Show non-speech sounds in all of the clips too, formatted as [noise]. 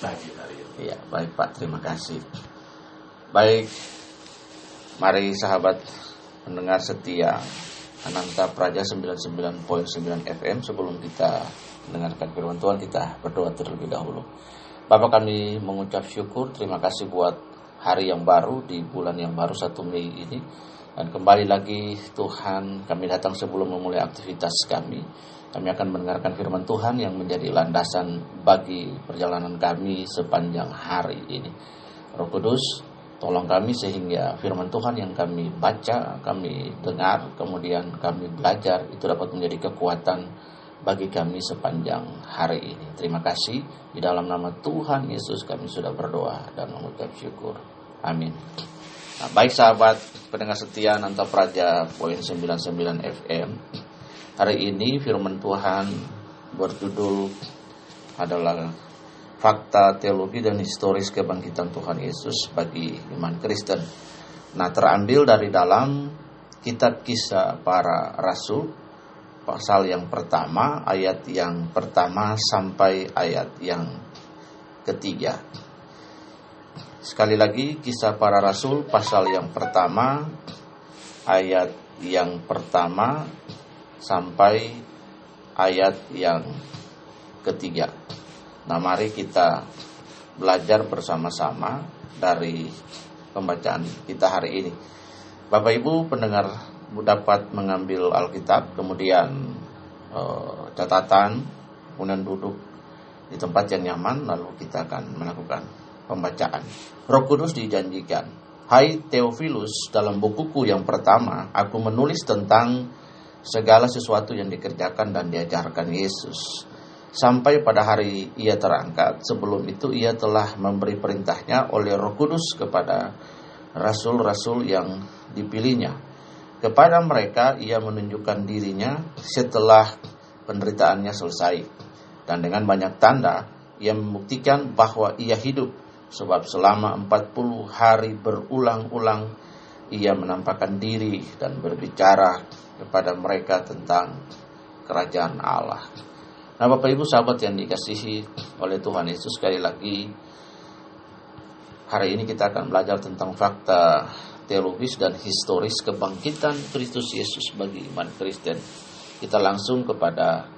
pagi hari ini. Iya, baik Pak, terima kasih. Baik, mari sahabat pendengar setia Ananta Praja 99.9 FM sebelum kita mendengarkan firman Tuhan kita berdoa terlebih dahulu. Bapak kami mengucap syukur, terima kasih buat hari yang baru di bulan yang baru 1 Mei ini. Dan kembali lagi Tuhan kami datang sebelum memulai aktivitas kami. Kami akan mendengarkan firman Tuhan yang menjadi landasan bagi perjalanan kami sepanjang hari ini. Roh Kudus, tolong kami sehingga firman Tuhan yang kami baca, kami dengar, kemudian kami belajar itu dapat menjadi kekuatan bagi kami sepanjang hari ini. Terima kasih di dalam nama Tuhan Yesus kami sudah berdoa dan mengucap syukur. Amin. Nah, baik sahabat pendengar setia Nanta Praja poin 99 FM. Hari ini firman Tuhan berjudul adalah fakta teologi dan historis kebangkitan Tuhan Yesus bagi iman Kristen. Nah, terambil dari dalam kitab kisah para rasul pasal yang pertama ayat yang pertama sampai ayat yang ketiga. Sekali lagi kisah para rasul pasal yang pertama ayat yang pertama sampai ayat yang ketiga. Nah, mari kita belajar bersama-sama dari pembacaan kita hari ini. Bapak Ibu pendengar dapat mengambil Alkitab, kemudian eh, catatan, kemudian duduk di tempat yang nyaman, lalu kita akan melakukan pembacaan. Roh Kudus dijanjikan, Hai Theophilus, dalam bukuku yang pertama, aku menulis tentang segala sesuatu yang dikerjakan dan diajarkan Yesus. Sampai pada hari ia terangkat, sebelum itu ia telah memberi perintahnya oleh roh kudus kepada rasul-rasul yang dipilihnya. Kepada mereka ia menunjukkan dirinya setelah penderitaannya selesai. Dan dengan banyak tanda, ia membuktikan bahwa ia hidup. Sebab selama 40 hari berulang-ulang ia menampakkan diri dan berbicara kepada mereka tentang kerajaan Allah. Nah Bapak Ibu sahabat yang dikasihi oleh Tuhan Yesus sekali lagi Hari ini kita akan belajar tentang fakta teologis dan historis kebangkitan Kristus Yesus bagi iman Kristen. Kita langsung kepada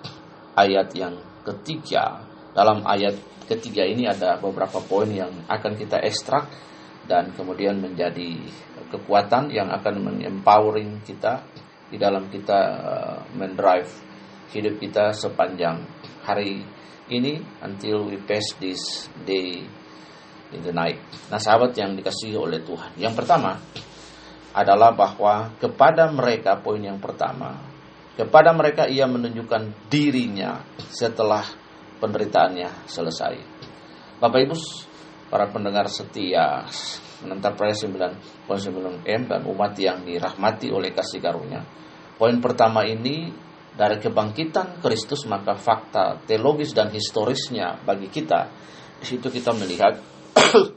ayat yang ketiga. Dalam ayat ketiga ini ada beberapa poin yang akan kita ekstrak dan kemudian menjadi kekuatan yang akan mengempowering kita di dalam kita uh, mendrive hidup kita sepanjang hari ini until we pass this day in the night. Nah, sahabat yang dikasihi oleh Tuhan. Yang pertama adalah bahwa kepada mereka poin yang pertama, kepada mereka ia menunjukkan dirinya setelah penderitaannya selesai. Bapak Ibu, para pendengar setia menentang Praya 9.9 M dan umat yang dirahmati oleh kasih karunia. Poin pertama ini dari kebangkitan Kristus maka fakta teologis dan historisnya bagi kita di situ kita melihat [clears throat]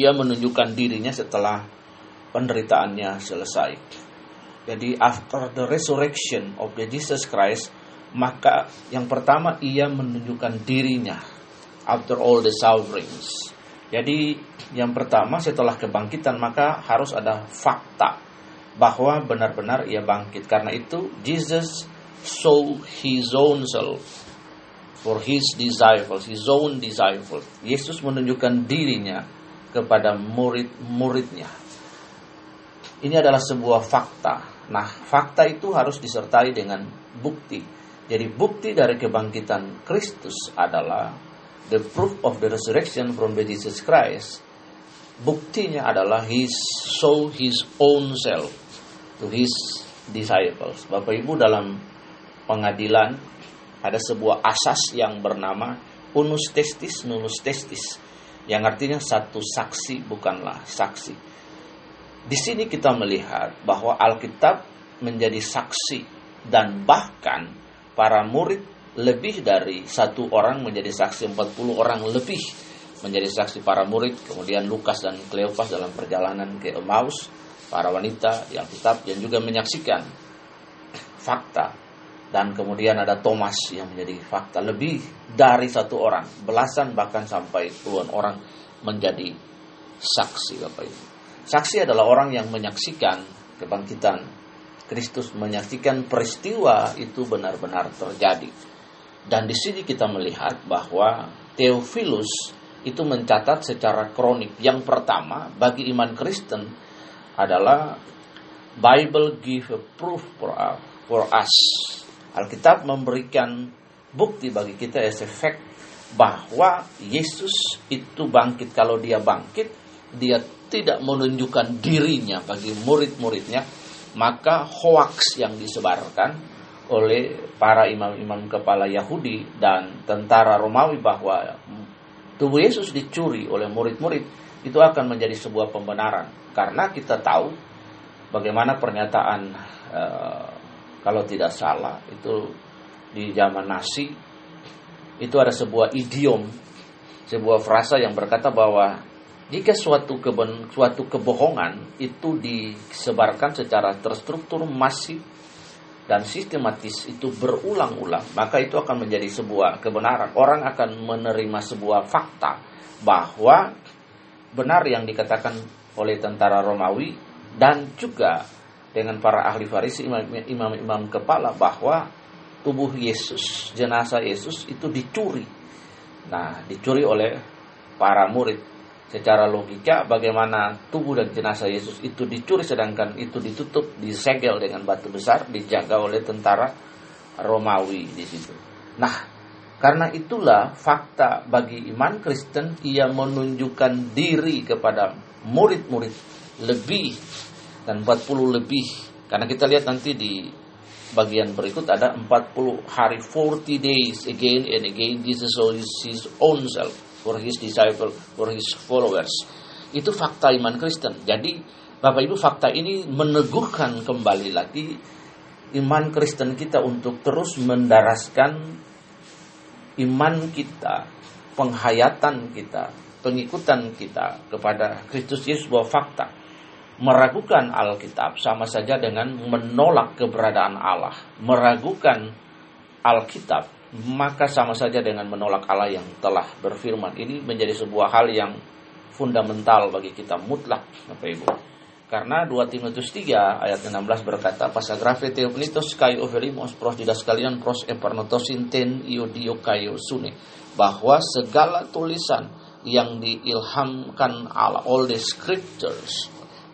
ia menunjukkan dirinya setelah penderitaannya selesai. Jadi after the resurrection of the Jesus Christ, maka yang pertama ia menunjukkan dirinya after all the sufferings. Jadi yang pertama setelah kebangkitan maka harus ada fakta bahwa benar-benar ia bangkit. Karena itu Jesus saw his own self for his disciples, his own disciples. Yesus menunjukkan dirinya kepada murid-muridnya. Ini adalah sebuah fakta. Nah, fakta itu harus disertai dengan bukti. Jadi bukti dari kebangkitan Kristus adalah the proof of the resurrection from the Jesus Christ. Buktinya adalah he saw his own self to his disciples. Bapak Ibu dalam pengadilan ada sebuah asas yang bernama unus testis nulus testis yang artinya satu saksi bukanlah saksi. Di sini kita melihat bahwa Alkitab menjadi saksi dan bahkan para murid lebih dari satu orang menjadi saksi 40 orang lebih menjadi saksi para murid kemudian Lukas dan Kleopas dalam perjalanan ke Emmaus para wanita yang tetap yang juga menyaksikan fakta. Dan kemudian ada Thomas yang menjadi fakta lebih dari satu orang belasan bahkan sampai puluhan orang menjadi saksi Bapak Ibu. Saksi adalah orang yang menyaksikan kebangkitan Kristus menyaksikan peristiwa itu benar-benar terjadi dan di sini kita melihat bahwa Theophilus itu mencatat secara kronik yang pertama bagi iman Kristen adalah Bible give a proof for us, Alkitab memberikan bukti bagi kita as a bahwa Yesus itu bangkit. Kalau dia bangkit, dia tidak menunjukkan dirinya bagi murid-muridnya, maka hoax yang disebarkan oleh para imam-imam kepala Yahudi dan tentara Romawi bahwa tubuh Yesus dicuri oleh murid-murid itu akan menjadi sebuah pembenaran. Karena kita tahu bagaimana pernyataan uh, kalau tidak salah itu di zaman nasi itu ada sebuah idiom sebuah frasa yang berkata bahwa jika suatu keben, suatu kebohongan itu disebarkan secara terstruktur masif dan sistematis itu berulang-ulang maka itu akan menjadi sebuah kebenaran orang akan menerima sebuah fakta bahwa benar yang dikatakan oleh tentara Romawi dan juga dengan para ahli Farisi imam-imam kepala bahwa tubuh Yesus, jenazah Yesus itu dicuri. Nah, dicuri oleh para murid. Secara logika bagaimana tubuh dan jenazah Yesus itu dicuri sedangkan itu ditutup, disegel dengan batu besar, dijaga oleh tentara Romawi di situ. Nah, karena itulah fakta bagi iman Kristen ia menunjukkan diri kepada murid-murid lebih dan 40 lebih karena kita lihat nanti di bagian berikut ada 40 hari 40 days again and again Jesus shows his own self for his disciple for his followers. Itu fakta iman Kristen. Jadi Bapak Ibu fakta ini meneguhkan kembali lagi iman Kristen kita untuk terus mendaraskan iman kita penghayatan kita pengikutan kita kepada Kristus Yesus bahwa fakta. Meragukan Alkitab sama saja dengan menolak keberadaan Allah. Meragukan Alkitab maka sama saja dengan menolak Allah yang telah berfirman. Ini menjadi sebuah hal yang fundamental bagi kita mutlak, Bapak Ibu. Karena 2 Timotius 3 ayat 16 berkata, Pasagrafe teopnitos kai overimos pros didas kalian pros epernotosin ten iodio kayo sune. Bahwa segala tulisan yang diilhamkan Allah, all the scriptures,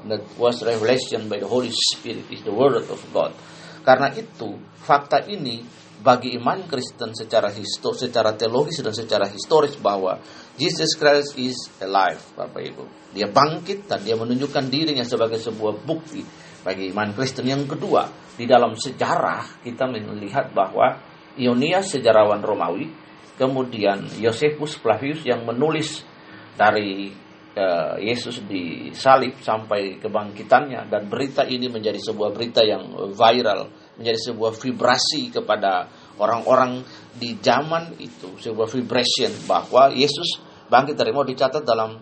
that was revelation by the Holy Spirit is the word of God. Karena itu, fakta ini bagi iman Kristen secara histor, secara teologis dan secara historis bahwa Jesus Christ is alive, Bapak Ibu. Dia bangkit dan dia menunjukkan dirinya sebagai sebuah bukti bagi iman Kristen. Yang kedua, di dalam sejarah kita melihat bahwa Ionias sejarawan Romawi, kemudian Josephus Flavius yang menulis dari uh, Yesus disalib sampai kebangkitannya dan berita ini menjadi sebuah berita yang viral, menjadi sebuah vibrasi kepada orang-orang di zaman itu, sebuah vibration bahwa Yesus bangkit dari mau dicatat dalam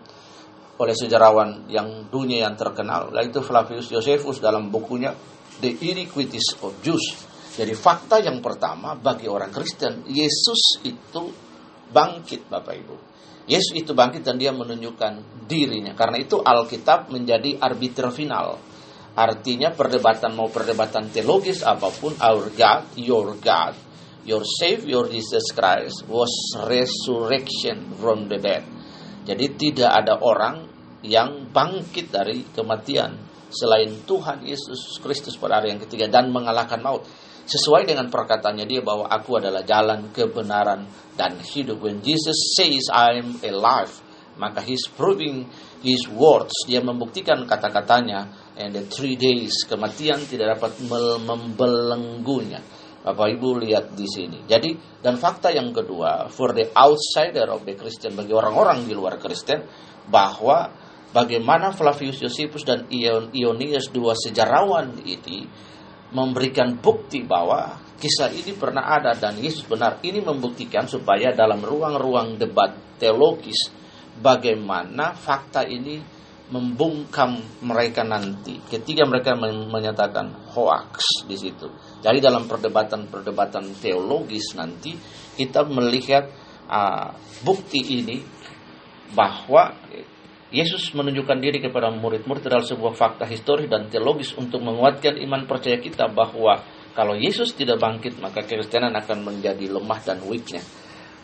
oleh sejarawan yang dunia yang terkenal, yaitu Flavius Josephus dalam bukunya The Iniquities of Jews. Jadi fakta yang pertama bagi orang Kristen, Yesus itu bangkit Bapak Ibu. Yesus itu bangkit dan dia menunjukkan dirinya. Karena itu Alkitab menjadi arbiter final. Artinya perdebatan mau perdebatan teologis apa pun, our God, your God, your Savior Jesus Christ was resurrection from the dead. Jadi tidak ada orang yang bangkit dari kematian selain Tuhan Yesus Kristus pada hari yang ketiga dan mengalahkan maut. Sesuai dengan perkataannya dia bahwa aku adalah jalan kebenaran dan hidup. When Jesus says I'm alive, maka he's proving his words. Dia membuktikan kata-katanya. And the three days kematian tidak dapat membelenggunya. Bapak Ibu lihat di sini. Jadi dan fakta yang kedua, for the outsider of the Christian bagi orang-orang di luar Kristen bahwa bagaimana Flavius Josephus dan Ionius dua sejarawan ini memberikan bukti bahwa kisah ini pernah ada dan Yesus benar. Ini membuktikan supaya dalam ruang-ruang debat teologis bagaimana fakta ini membungkam mereka nanti ketika mereka menyatakan hoax di situ. Jadi dalam perdebatan-perdebatan teologis nanti kita melihat uh, bukti ini bahwa Yesus menunjukkan diri kepada murid-murid adalah sebuah fakta historis dan teologis untuk menguatkan iman percaya kita bahwa kalau Yesus tidak bangkit maka kekristenan akan menjadi lemah dan weaknya.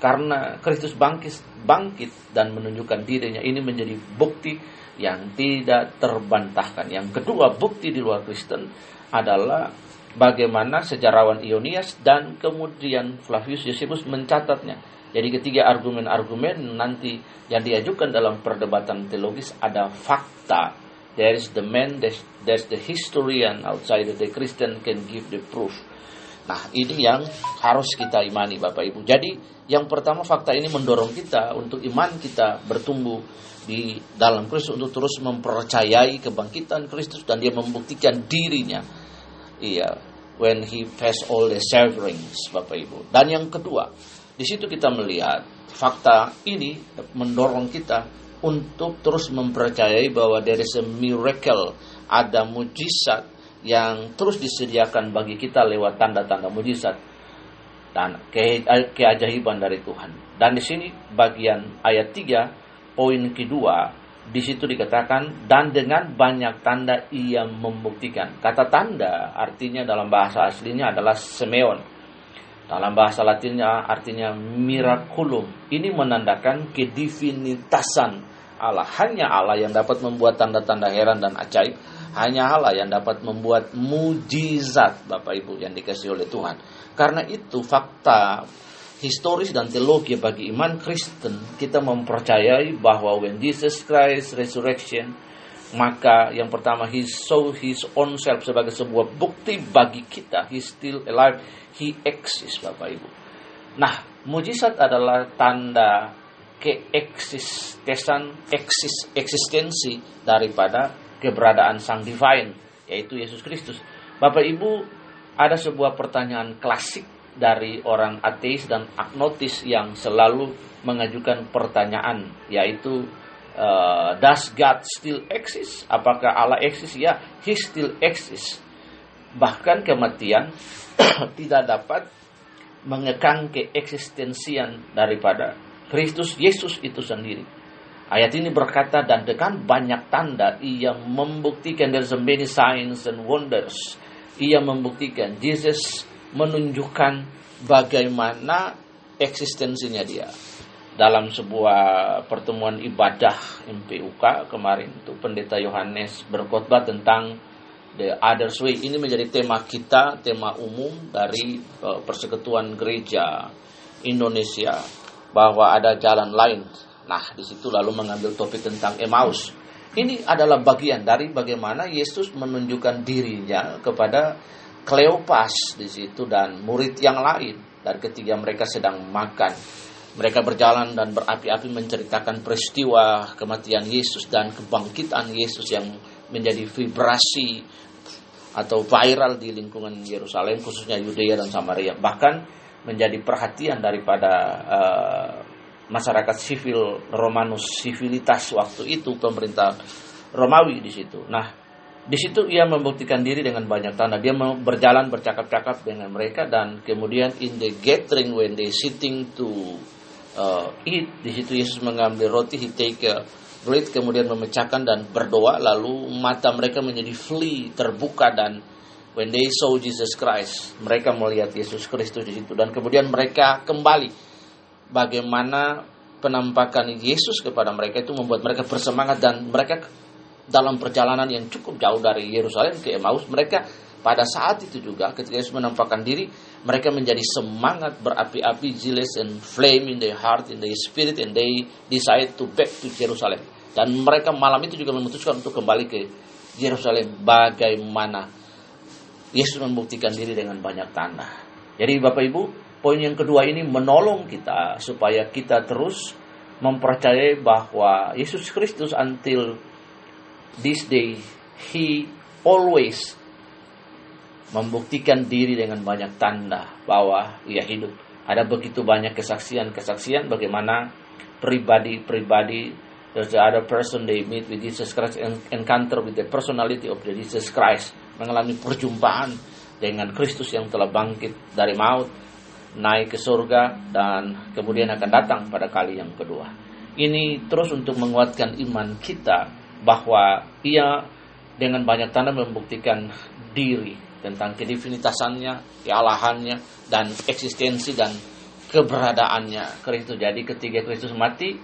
Karena Kristus bangkit, bangkit dan menunjukkan dirinya ini menjadi bukti yang tidak terbantahkan. Yang kedua, bukti di luar Kristen adalah bagaimana sejarawan Ionias dan kemudian Flavius Josephus mencatatnya. Jadi ketiga argumen-argumen nanti yang diajukan dalam perdebatan teologis ada fakta. There is the man, there's the historian outside the Christian can give the proof. Nah ini yang harus kita imani Bapak Ibu. Jadi yang pertama fakta ini mendorong kita untuk iman kita bertumbuh di dalam Kristus untuk terus mempercayai kebangkitan Kristus dan dia membuktikan dirinya. Iya, when he faced all the sufferings, Bapak Ibu. Dan yang kedua, di situ kita melihat fakta ini mendorong kita untuk terus mempercayai bahwa dari a miracle, ada mujizat yang terus disediakan bagi kita lewat tanda-tanda mujizat dan ke keajaiban dari Tuhan. Dan di sini bagian ayat 3 poin kedua di situ dikatakan dan dengan banyak tanda ia membuktikan. Kata tanda artinya dalam bahasa aslinya adalah semeon. Dalam bahasa latinnya artinya miraculum. Ini menandakan kedivinitasan Allah. Hanya Allah yang dapat membuat tanda-tanda heran dan ajaib. Hanya Allah yang dapat membuat mujizat Bapak Ibu yang dikasih oleh Tuhan. Karena itu fakta historis dan teologi bagi iman Kristen kita mempercayai bahwa when Jesus Christ resurrection maka yang pertama he saw his own self sebagai sebuah bukti bagi kita he still alive he exists Bapak Ibu nah mujizat adalah tanda keeksistensi eksis, eksistensi daripada keberadaan sang divine yaitu Yesus Kristus Bapak Ibu ada sebuah pertanyaan klasik dari orang ateis dan agnotis yang selalu mengajukan pertanyaan yaitu uh, does God still exist? Apakah Allah eksis? Ya, he still exists. Bahkan kematian [clears throat] tidak dapat mengekang keeksistensian daripada Kristus Yesus itu sendiri. Ayat ini berkata dan dengan banyak tanda ia membuktikan there's many signs and wonders. Ia membuktikan Jesus menunjukkan bagaimana eksistensinya dia. Dalam sebuah pertemuan ibadah MPUK kemarin itu pendeta Yohanes berkhotbah tentang the other way. Ini menjadi tema kita, tema umum dari uh, persekutuan gereja Indonesia bahwa ada jalan lain. Nah, di situ lalu mengambil topik tentang Emmaus. Ini adalah bagian dari bagaimana Yesus menunjukkan dirinya kepada Kleopas di situ dan murid yang lain dan ketika mereka sedang makan mereka berjalan dan berapi-api menceritakan peristiwa kematian Yesus dan kebangkitan Yesus yang menjadi vibrasi atau viral di lingkungan Yerusalem khususnya Yudea dan Samaria bahkan menjadi perhatian daripada uh, masyarakat sivil Romanus sivilitas waktu itu pemerintah Romawi di situ. Nah, di situ ia membuktikan diri dengan banyak tanda. Dia berjalan bercakap-cakap dengan mereka dan kemudian in the gathering when they sitting to uh, eat, di situ Yesus mengambil roti, he take a bread, kemudian memecahkan dan berdoa, lalu mata mereka menjadi flee, terbuka dan when they saw Jesus Christ, mereka melihat Yesus Kristus di situ dan kemudian mereka kembali bagaimana penampakan Yesus kepada mereka itu membuat mereka bersemangat dan mereka dalam perjalanan yang cukup jauh dari Yerusalem ke Emmaus, mereka pada saat itu juga ketika Yesus menampakkan diri, mereka menjadi semangat berapi-api, zealous and flame in their heart, in their spirit, and they decide to back to Jerusalem. Dan mereka malam itu juga memutuskan untuk kembali ke Yerusalem. Bagaimana Yesus membuktikan diri dengan banyak tanda. Jadi Bapak Ibu, poin yang kedua ini menolong kita supaya kita terus mempercayai bahwa Yesus Kristus until this day he always membuktikan diri dengan banyak tanda bahwa ia hidup. Ada begitu banyak kesaksian-kesaksian bagaimana pribadi-pribadi There's the other person they meet with Jesus Christ and encounter with the personality of the Jesus Christ. Mengalami perjumpaan dengan Kristus yang telah bangkit dari maut, naik ke surga, dan kemudian akan datang pada kali yang kedua. Ini terus untuk menguatkan iman kita bahwa ia dengan banyak tanda membuktikan diri tentang kedivinitasanya, kealahannya, dan eksistensi dan keberadaannya. Kristus jadi ketika Kristus mati,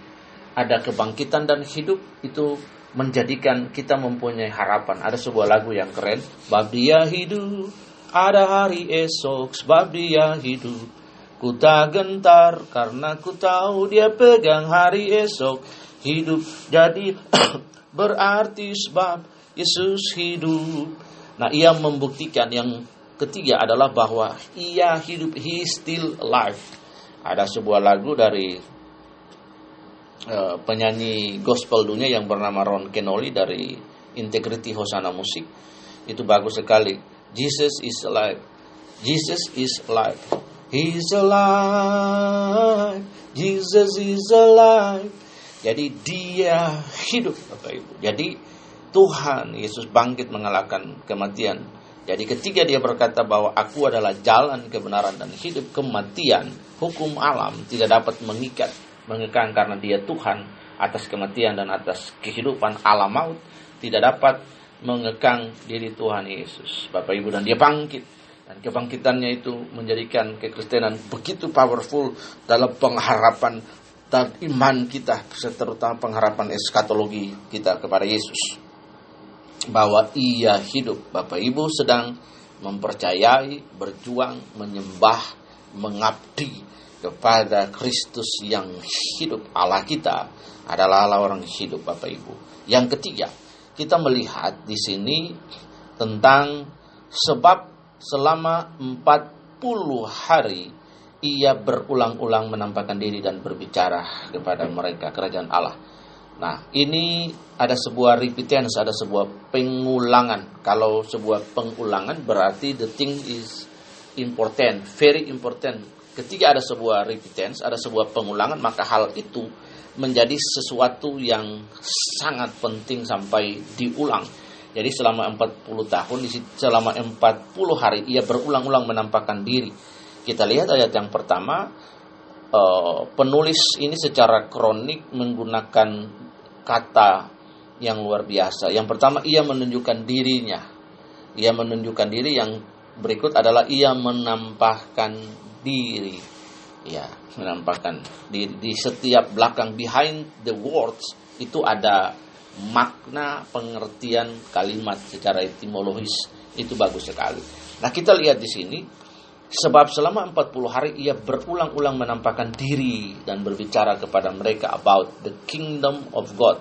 ada kebangkitan dan hidup itu menjadikan kita mempunyai harapan. Ada sebuah lagu yang keren, bab dia hidup, ada hari esok, sebab dia hidup. Ku tak gentar karena ku tahu dia pegang hari esok. Hidup jadi [clears throat] berarti sebab Yesus hidup. Nah, ia membuktikan yang ketiga adalah bahwa ia hidup, he still alive. Ada sebuah lagu dari Eh, penyanyi gospel dunia yang bernama Ron Kenoli dari Integrity Hosana Musik. Itu bagus sekali. Jesus is alive. Jesus is alive. He is alive. Jesus is alive. Jadi dia hidup Bapak Ibu. Jadi Tuhan Yesus bangkit mengalahkan kematian. Jadi ketika dia berkata bahwa aku adalah jalan kebenaran dan hidup kematian, hukum alam tidak dapat mengikat mengekang karena dia Tuhan atas kematian dan atas kehidupan alam maut tidak dapat mengekang diri Tuhan Yesus Bapak Ibu dan dia bangkit dan kebangkitannya itu menjadikan kekristenan begitu powerful dalam pengharapan dan iman kita terutama pengharapan eskatologi kita kepada Yesus. Bahwa ia hidup. Bapak Ibu sedang mempercayai berjuang menyembah mengabdi kepada Kristus yang hidup. Allah kita adalah Allah orang hidup Bapak Ibu. Yang ketiga, kita melihat di sini tentang sebab selama 40 hari ia berulang-ulang menampakkan diri dan berbicara kepada mereka kerajaan Allah. Nah, ini ada sebuah repentance, ada sebuah pengulangan. Kalau sebuah pengulangan berarti the thing is important, very important ketika ada sebuah repentance, ada sebuah pengulangan, maka hal itu menjadi sesuatu yang sangat penting sampai diulang. Jadi selama 40 tahun, selama 40 hari ia berulang-ulang menampakkan diri. Kita lihat ayat yang pertama, eh, penulis ini secara kronik menggunakan kata yang luar biasa. Yang pertama ia menunjukkan dirinya. Ia menunjukkan diri yang berikut adalah ia menampakkan diri ya menampakkan di, di setiap belakang behind the words itu ada makna pengertian kalimat secara etimologis itu bagus sekali. Nah kita lihat di sini sebab selama 40 hari ia berulang-ulang menampakkan diri dan berbicara kepada mereka about the kingdom of God.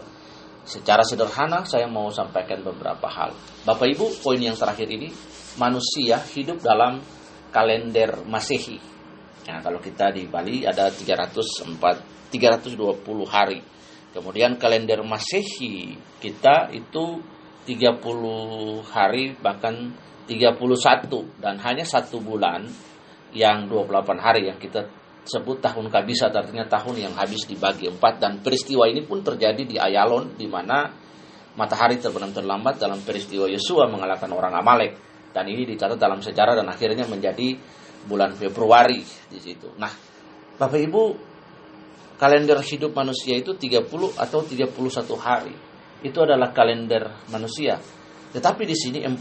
Secara sederhana saya mau sampaikan beberapa hal. Bapak Ibu, poin yang terakhir ini manusia hidup dalam kalender Masehi Ya, kalau kita di Bali ada 304 320 hari. Kemudian kalender Masehi kita itu 30 hari bahkan 31 dan hanya satu bulan yang 28 hari yang kita sebut tahun kabisat artinya tahun yang habis dibagi empat dan peristiwa ini pun terjadi di Ayalon di mana matahari terbenam terlambat dalam peristiwa Yosua mengalahkan orang Amalek dan ini dicatat dalam sejarah dan akhirnya menjadi bulan Februari di situ. Nah, Bapak Ibu, kalender hidup manusia itu 30 atau 31 hari. Itu adalah kalender manusia. Tetapi di sini 40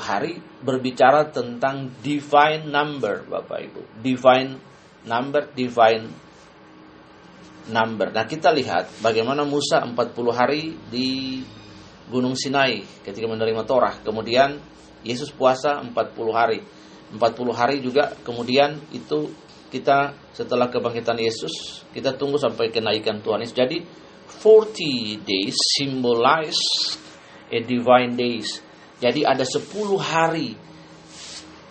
hari berbicara tentang divine number, Bapak Ibu. Divine number, divine number. Nah, kita lihat bagaimana Musa 40 hari di Gunung Sinai ketika menerima Torah. Kemudian Yesus puasa 40 hari 40 hari juga kemudian itu kita setelah kebangkitan Yesus kita tunggu sampai kenaikan Tuhan Yesus. Jadi 40 days symbolize a divine days. Jadi ada 10 hari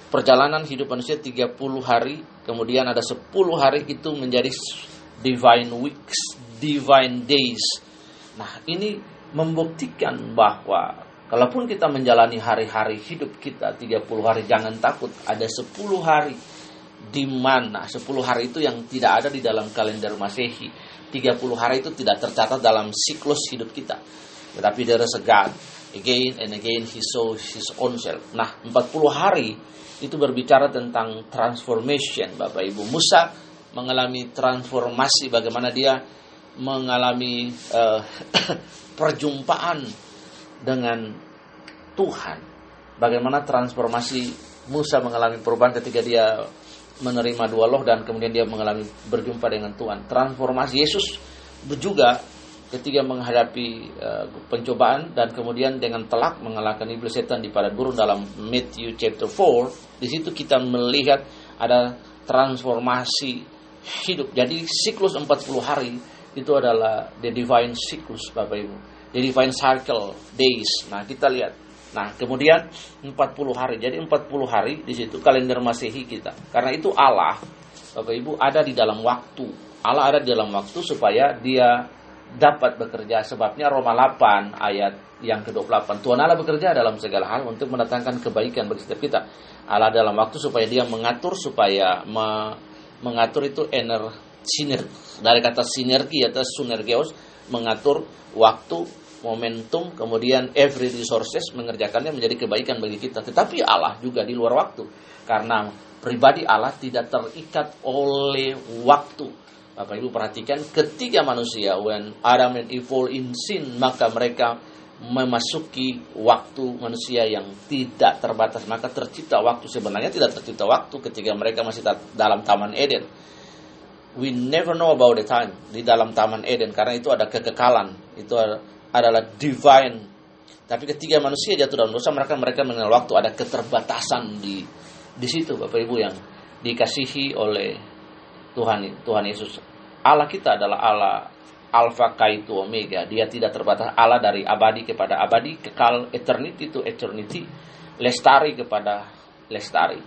perjalanan hidup manusia 30 hari, kemudian ada 10 hari itu menjadi divine weeks, divine days. Nah, ini membuktikan bahwa Kalaupun kita menjalani hari-hari hidup kita 30 hari jangan takut ada 10 hari di mana 10 hari itu yang tidak ada di dalam kalender Masehi. 30 hari itu tidak tercatat dalam siklus hidup kita. Tetapi there is. Again and again he saw his own self. Nah, 40 hari itu berbicara tentang transformation Bapak Ibu. Musa mengalami transformasi bagaimana dia mengalami uh, [coughs] perjumpaan dengan Tuhan. Bagaimana transformasi Musa mengalami perubahan ketika dia menerima dua loh dan kemudian dia mengalami berjumpa dengan Tuhan. Transformasi Yesus juga ketika menghadapi uh, pencobaan dan kemudian dengan telak mengalahkan iblis setan di padang gurun dalam Matthew chapter 4 di situ kita melihat ada transformasi hidup. Jadi siklus 40 hari itu adalah the divine cycles Bapak Ibu. The divine cycle days. Nah kita lihat Nah, kemudian 40 hari. Jadi 40 hari di situ kalender Masehi kita. Karena itu Allah, Bapak Ibu, ada di dalam waktu. Allah ada di dalam waktu supaya dia dapat bekerja. Sebabnya Roma 8 ayat yang ke-28. Tuhan Allah bekerja dalam segala hal untuk mendatangkan kebaikan bagi setiap kita. Allah dalam waktu supaya dia mengatur supaya me, mengatur itu ener sinergi dari kata sinergi atau sinergios mengatur waktu momentum, kemudian every resources mengerjakannya menjadi kebaikan bagi kita. Tetapi Allah juga di luar waktu. Karena pribadi Allah tidak terikat oleh waktu. Bapak Ibu perhatikan ketiga manusia when Adam and Eve fall in sin maka mereka memasuki waktu manusia yang tidak terbatas maka tercipta waktu sebenarnya tidak tercipta waktu ketika mereka masih dalam taman Eden we never know about the time di dalam taman Eden karena itu ada kekekalan itu adalah divine. Tapi ketika manusia jatuh dalam dosa, mereka mereka mengenal waktu ada keterbatasan di di situ Bapak Ibu yang dikasihi oleh Tuhan Tuhan Yesus. Allah kita adalah Allah Alpha Kaitu Omega. Dia tidak terbatas Allah dari abadi kepada abadi, kekal eternity to eternity, lestari kepada lestari.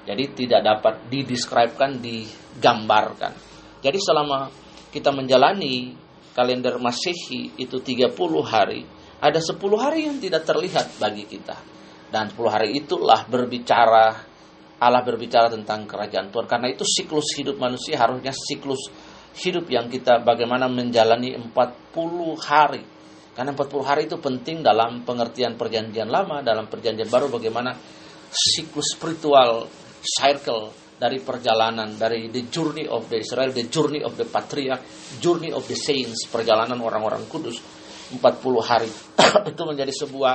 Jadi tidak dapat dideskripsikan, digambarkan. Jadi selama kita menjalani kalender Masehi itu 30 hari, ada 10 hari yang tidak terlihat bagi kita. Dan 10 hari itulah berbicara Allah berbicara tentang kerajaan Tuhan. Karena itu siklus hidup manusia harusnya siklus hidup yang kita bagaimana menjalani 40 hari. Karena 40 hari itu penting dalam pengertian perjanjian lama, dalam perjanjian baru bagaimana siklus spiritual cycle dari perjalanan dari the journey of the Israel, the journey of the patriarch, journey of the saints, perjalanan orang-orang kudus 40 hari [coughs] itu menjadi sebuah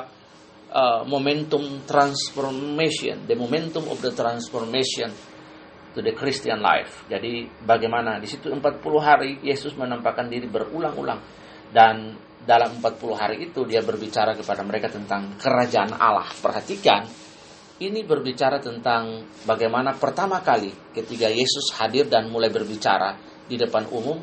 uh, momentum transformation, the momentum of the transformation to the Christian life. Jadi bagaimana di situ 40 hari Yesus menampakkan diri berulang-ulang dan dalam 40 hari itu dia berbicara kepada mereka tentang kerajaan Allah. Perhatikan ini berbicara tentang bagaimana pertama kali ketika Yesus hadir dan mulai berbicara di depan umum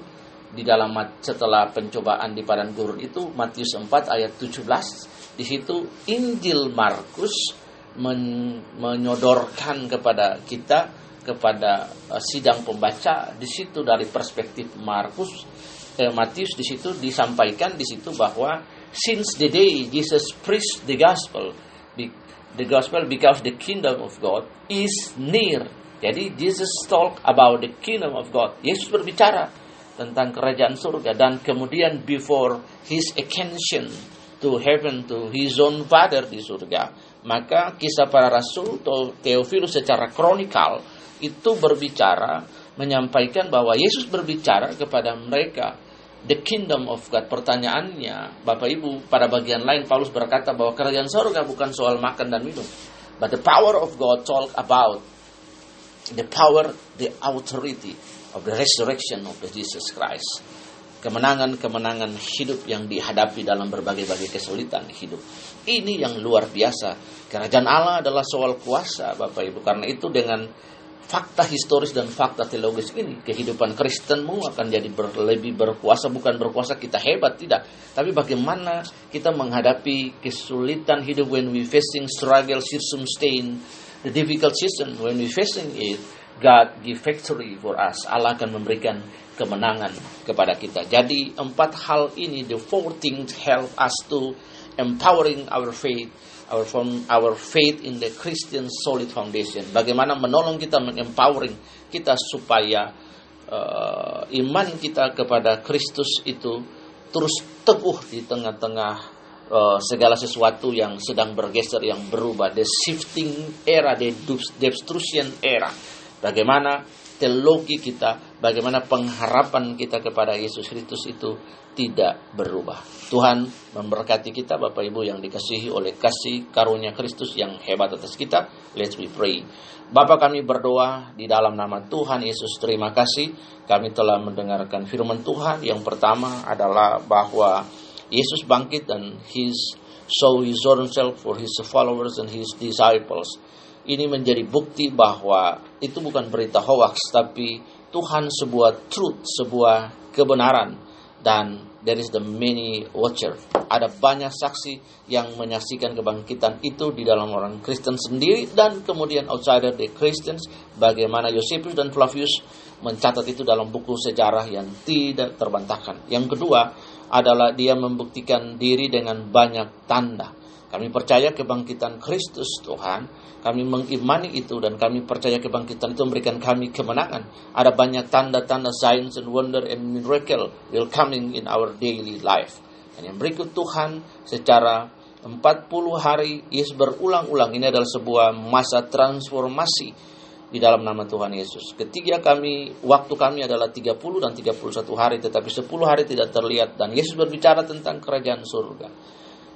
di dalam setelah pencobaan di padang gurun itu Matius 4 ayat 17 di situ Injil Markus men menyodorkan kepada kita kepada uh, sidang pembaca di situ dari perspektif Markus eh, Matius di situ disampaikan di situ bahwa since the day Jesus preached the gospel the gospel because the kingdom of God is near. Jadi Jesus talk about the kingdom of God. Yesus berbicara tentang kerajaan surga dan kemudian before his ascension to heaven to his own father di surga, maka kisah para rasul atau Theophilus secara kronikal itu berbicara menyampaikan bahwa Yesus berbicara kepada mereka the kingdom of God. Pertanyaannya, Bapak Ibu, pada bagian lain Paulus berkata bahwa kerajaan surga bukan soal makan dan minum. But the power of God talk about the power, the authority of the resurrection of the Jesus Christ. Kemenangan-kemenangan hidup yang dihadapi dalam berbagai-bagai kesulitan hidup. Ini yang luar biasa. Kerajaan Allah adalah soal kuasa, Bapak Ibu. Karena itu dengan fakta historis dan fakta teologis ini kehidupan Kristenmu akan jadi ber, lebih berkuasa bukan berkuasa kita hebat tidak. Tapi bagaimana kita menghadapi kesulitan hidup when we facing struggle season stain the difficult season when we facing it God give victory for us. Allah akan memberikan kemenangan kepada kita. Jadi empat hal ini the four things help us to empowering our faith our form, our faith in the Christian solid foundation. Bagaimana menolong kita, mengempowering kita supaya uh, iman kita kepada Kristus itu terus teguh di tengah-tengah uh, segala sesuatu yang sedang bergeser, yang berubah. The shifting era, the destruction era. Bagaimana teologi kita, bagaimana pengharapan kita kepada Yesus Kristus itu tidak berubah. Tuhan memberkati kita Bapak Ibu yang dikasihi oleh kasih karunia Kristus yang hebat atas kita. Let's be pray. Bapak kami berdoa di dalam nama Tuhan Yesus terima kasih kami telah mendengarkan firman Tuhan yang pertama adalah bahwa Yesus bangkit dan his show his own self for his followers and his disciples. Ini menjadi bukti bahwa itu bukan berita hoax tapi Tuhan sebuah truth, sebuah kebenaran dan there is the many watcher. Ada banyak saksi yang menyaksikan kebangkitan itu di dalam orang Kristen sendiri dan kemudian outsider the Christians bagaimana Josephus dan Flavius mencatat itu dalam buku sejarah yang tidak terbantahkan. Yang kedua adalah dia membuktikan diri dengan banyak tanda. Kami percaya kebangkitan Kristus Tuhan kami mengimani itu dan kami percaya kebangkitan itu memberikan kami kemenangan. Ada banyak tanda-tanda signs and wonder and miracle will coming in our daily life. Dan yang berikut Tuhan secara 40 hari Yesus berulang-ulang ini adalah sebuah masa transformasi di dalam nama Tuhan Yesus. Ketiga kami, waktu kami adalah 30 dan 31 hari, tetapi 10 hari tidak terlihat. Dan Yesus berbicara tentang kerajaan surga.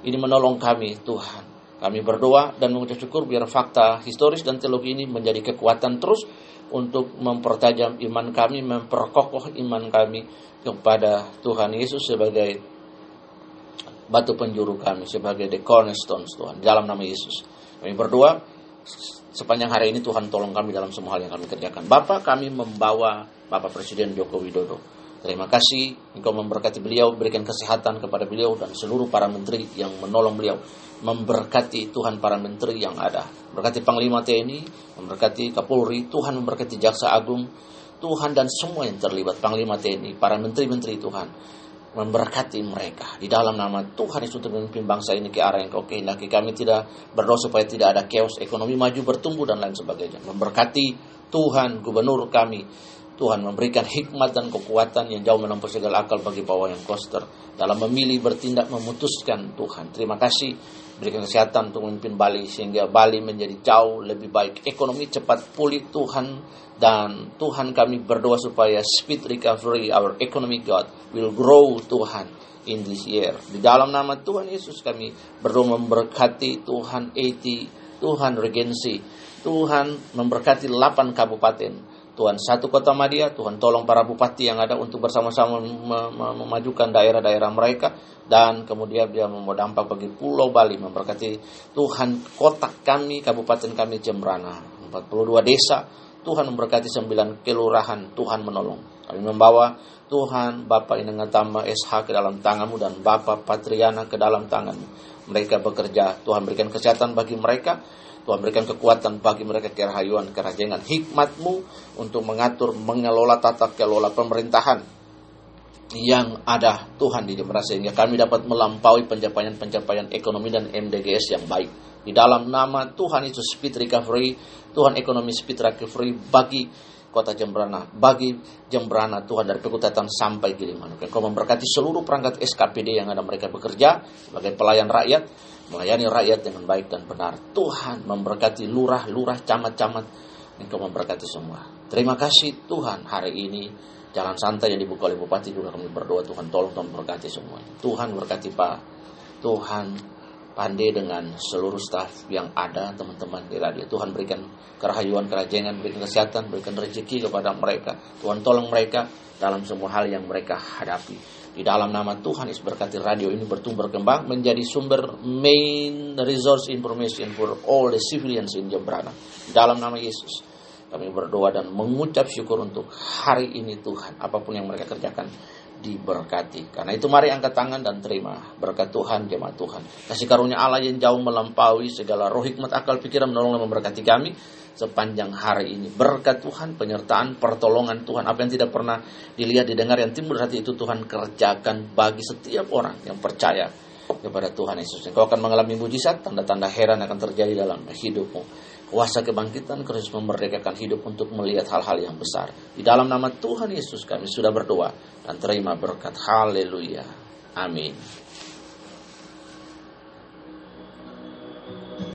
Ini menolong kami Tuhan kami berdoa dan mengucap syukur biar fakta historis dan teologi ini menjadi kekuatan terus untuk mempertajam iman kami, memperkokoh iman kami kepada Tuhan Yesus sebagai batu penjuru kami, sebagai the cornerstone Tuhan, dalam nama Yesus. Kami berdoa sepanjang hari ini Tuhan tolong kami dalam semua hal yang kami kerjakan. Bapak kami membawa Bapak Presiden Joko Widodo Terima kasih engkau memberkati beliau, berikan kesehatan kepada beliau dan seluruh para menteri yang menolong beliau. Memberkati Tuhan para menteri yang ada. Memberkati Panglima TNI, memberkati Kapolri, Tuhan memberkati Jaksa Agung, Tuhan dan semua yang terlibat, Panglima TNI, para menteri-menteri Tuhan. Memberkati mereka di dalam nama Tuhan Yesus untuk memimpin bangsa ini ke arah yang kau kehendaki. Kami tidak berdoa supaya tidak ada chaos, ekonomi maju, bertumbuh dan lain sebagainya. Memberkati Tuhan, gubernur kami, Tuhan memberikan hikmat dan kekuatan yang jauh melampaui segala akal bagi bawah yang koster dalam memilih bertindak memutuskan Tuhan. Terima kasih berikan kesehatan untuk memimpin Bali sehingga Bali menjadi jauh lebih baik ekonomi cepat pulih Tuhan dan Tuhan kami berdoa supaya speed recovery our economic God will grow Tuhan in this year. Di dalam nama Tuhan Yesus kami berdoa memberkati Tuhan Eti, Tuhan Regensi, Tuhan memberkati 8 kabupaten Tuhan satu kota Madia, Tuhan tolong para bupati yang ada untuk bersama-sama memajukan daerah-daerah mereka dan kemudian dia membawa dampak bagi Pulau Bali memberkati Tuhan kota kami, kabupaten kami Jembrana, 42 desa, Tuhan memberkati 9 kelurahan, Tuhan menolong. Kami membawa Tuhan Bapak Inengatama SH ke dalam tanganmu dan Bapak Patriana ke dalam tanganmu. Mereka bekerja, Tuhan berikan kesehatan bagi mereka, Tuhan berikan kekuatan bagi mereka kerahayuan, kerajangan, hikmatmu untuk mengatur, mengelola tata kelola pemerintahan yang ada Tuhan di dalam sehingga kami dapat melampaui pencapaian-pencapaian ekonomi dan MDGS yang baik. Di dalam nama Tuhan itu speed recovery, Tuhan ekonomi speed recovery bagi kota Jembrana, bagi Jembrana Tuhan dari Pekutatan sampai Gilimanuk. Kau memberkati seluruh perangkat SKPD yang ada mereka bekerja sebagai pelayan rakyat, melayani rakyat dengan baik dan benar. Tuhan memberkati lurah, lurah, camat-camat. Engkau memberkati semua. Terima kasih Tuhan hari ini. Jalan santai yang dibuka oleh Bupati juga kami berdoa Tuhan tolong Tuhan berkati semua. Tuhan berkati Pak. Tuhan pandai dengan seluruh staf yang ada teman-teman di radio. Tuhan berikan kerahayuan, kerajengan, berikan kesehatan, berikan rezeki kepada mereka. Tuhan tolong mereka dalam semua hal yang mereka hadapi. Di dalam nama Tuhan Yesus berkati radio ini bertumbuh berkembang menjadi sumber main resource information for all the civilians in Jembrana. Di dalam nama Yesus kami berdoa dan mengucap syukur untuk hari ini Tuhan apa pun yang mereka kerjakan diberkati. Karena itu mari angkat tangan dan terima berkat Tuhan jemaat Tuhan. Kasih karunia Allah yang jauh melampaui segala roh hikmat akal pikiran menolong dan memberkati kami sepanjang hari ini. Berkat Tuhan, penyertaan, pertolongan Tuhan, apa yang tidak pernah dilihat, didengar, yang timbul hati itu Tuhan kerjakan bagi setiap orang yang percaya kepada Tuhan Yesus. Engkau akan mengalami mujizat, tanda-tanda heran akan terjadi dalam hidupmu. Kuasa kebangkitan Kristus memerdekakan hidup untuk melihat hal-hal yang besar. Di dalam nama Tuhan Yesus kami sudah berdoa dan terima berkat. Haleluya. Amin.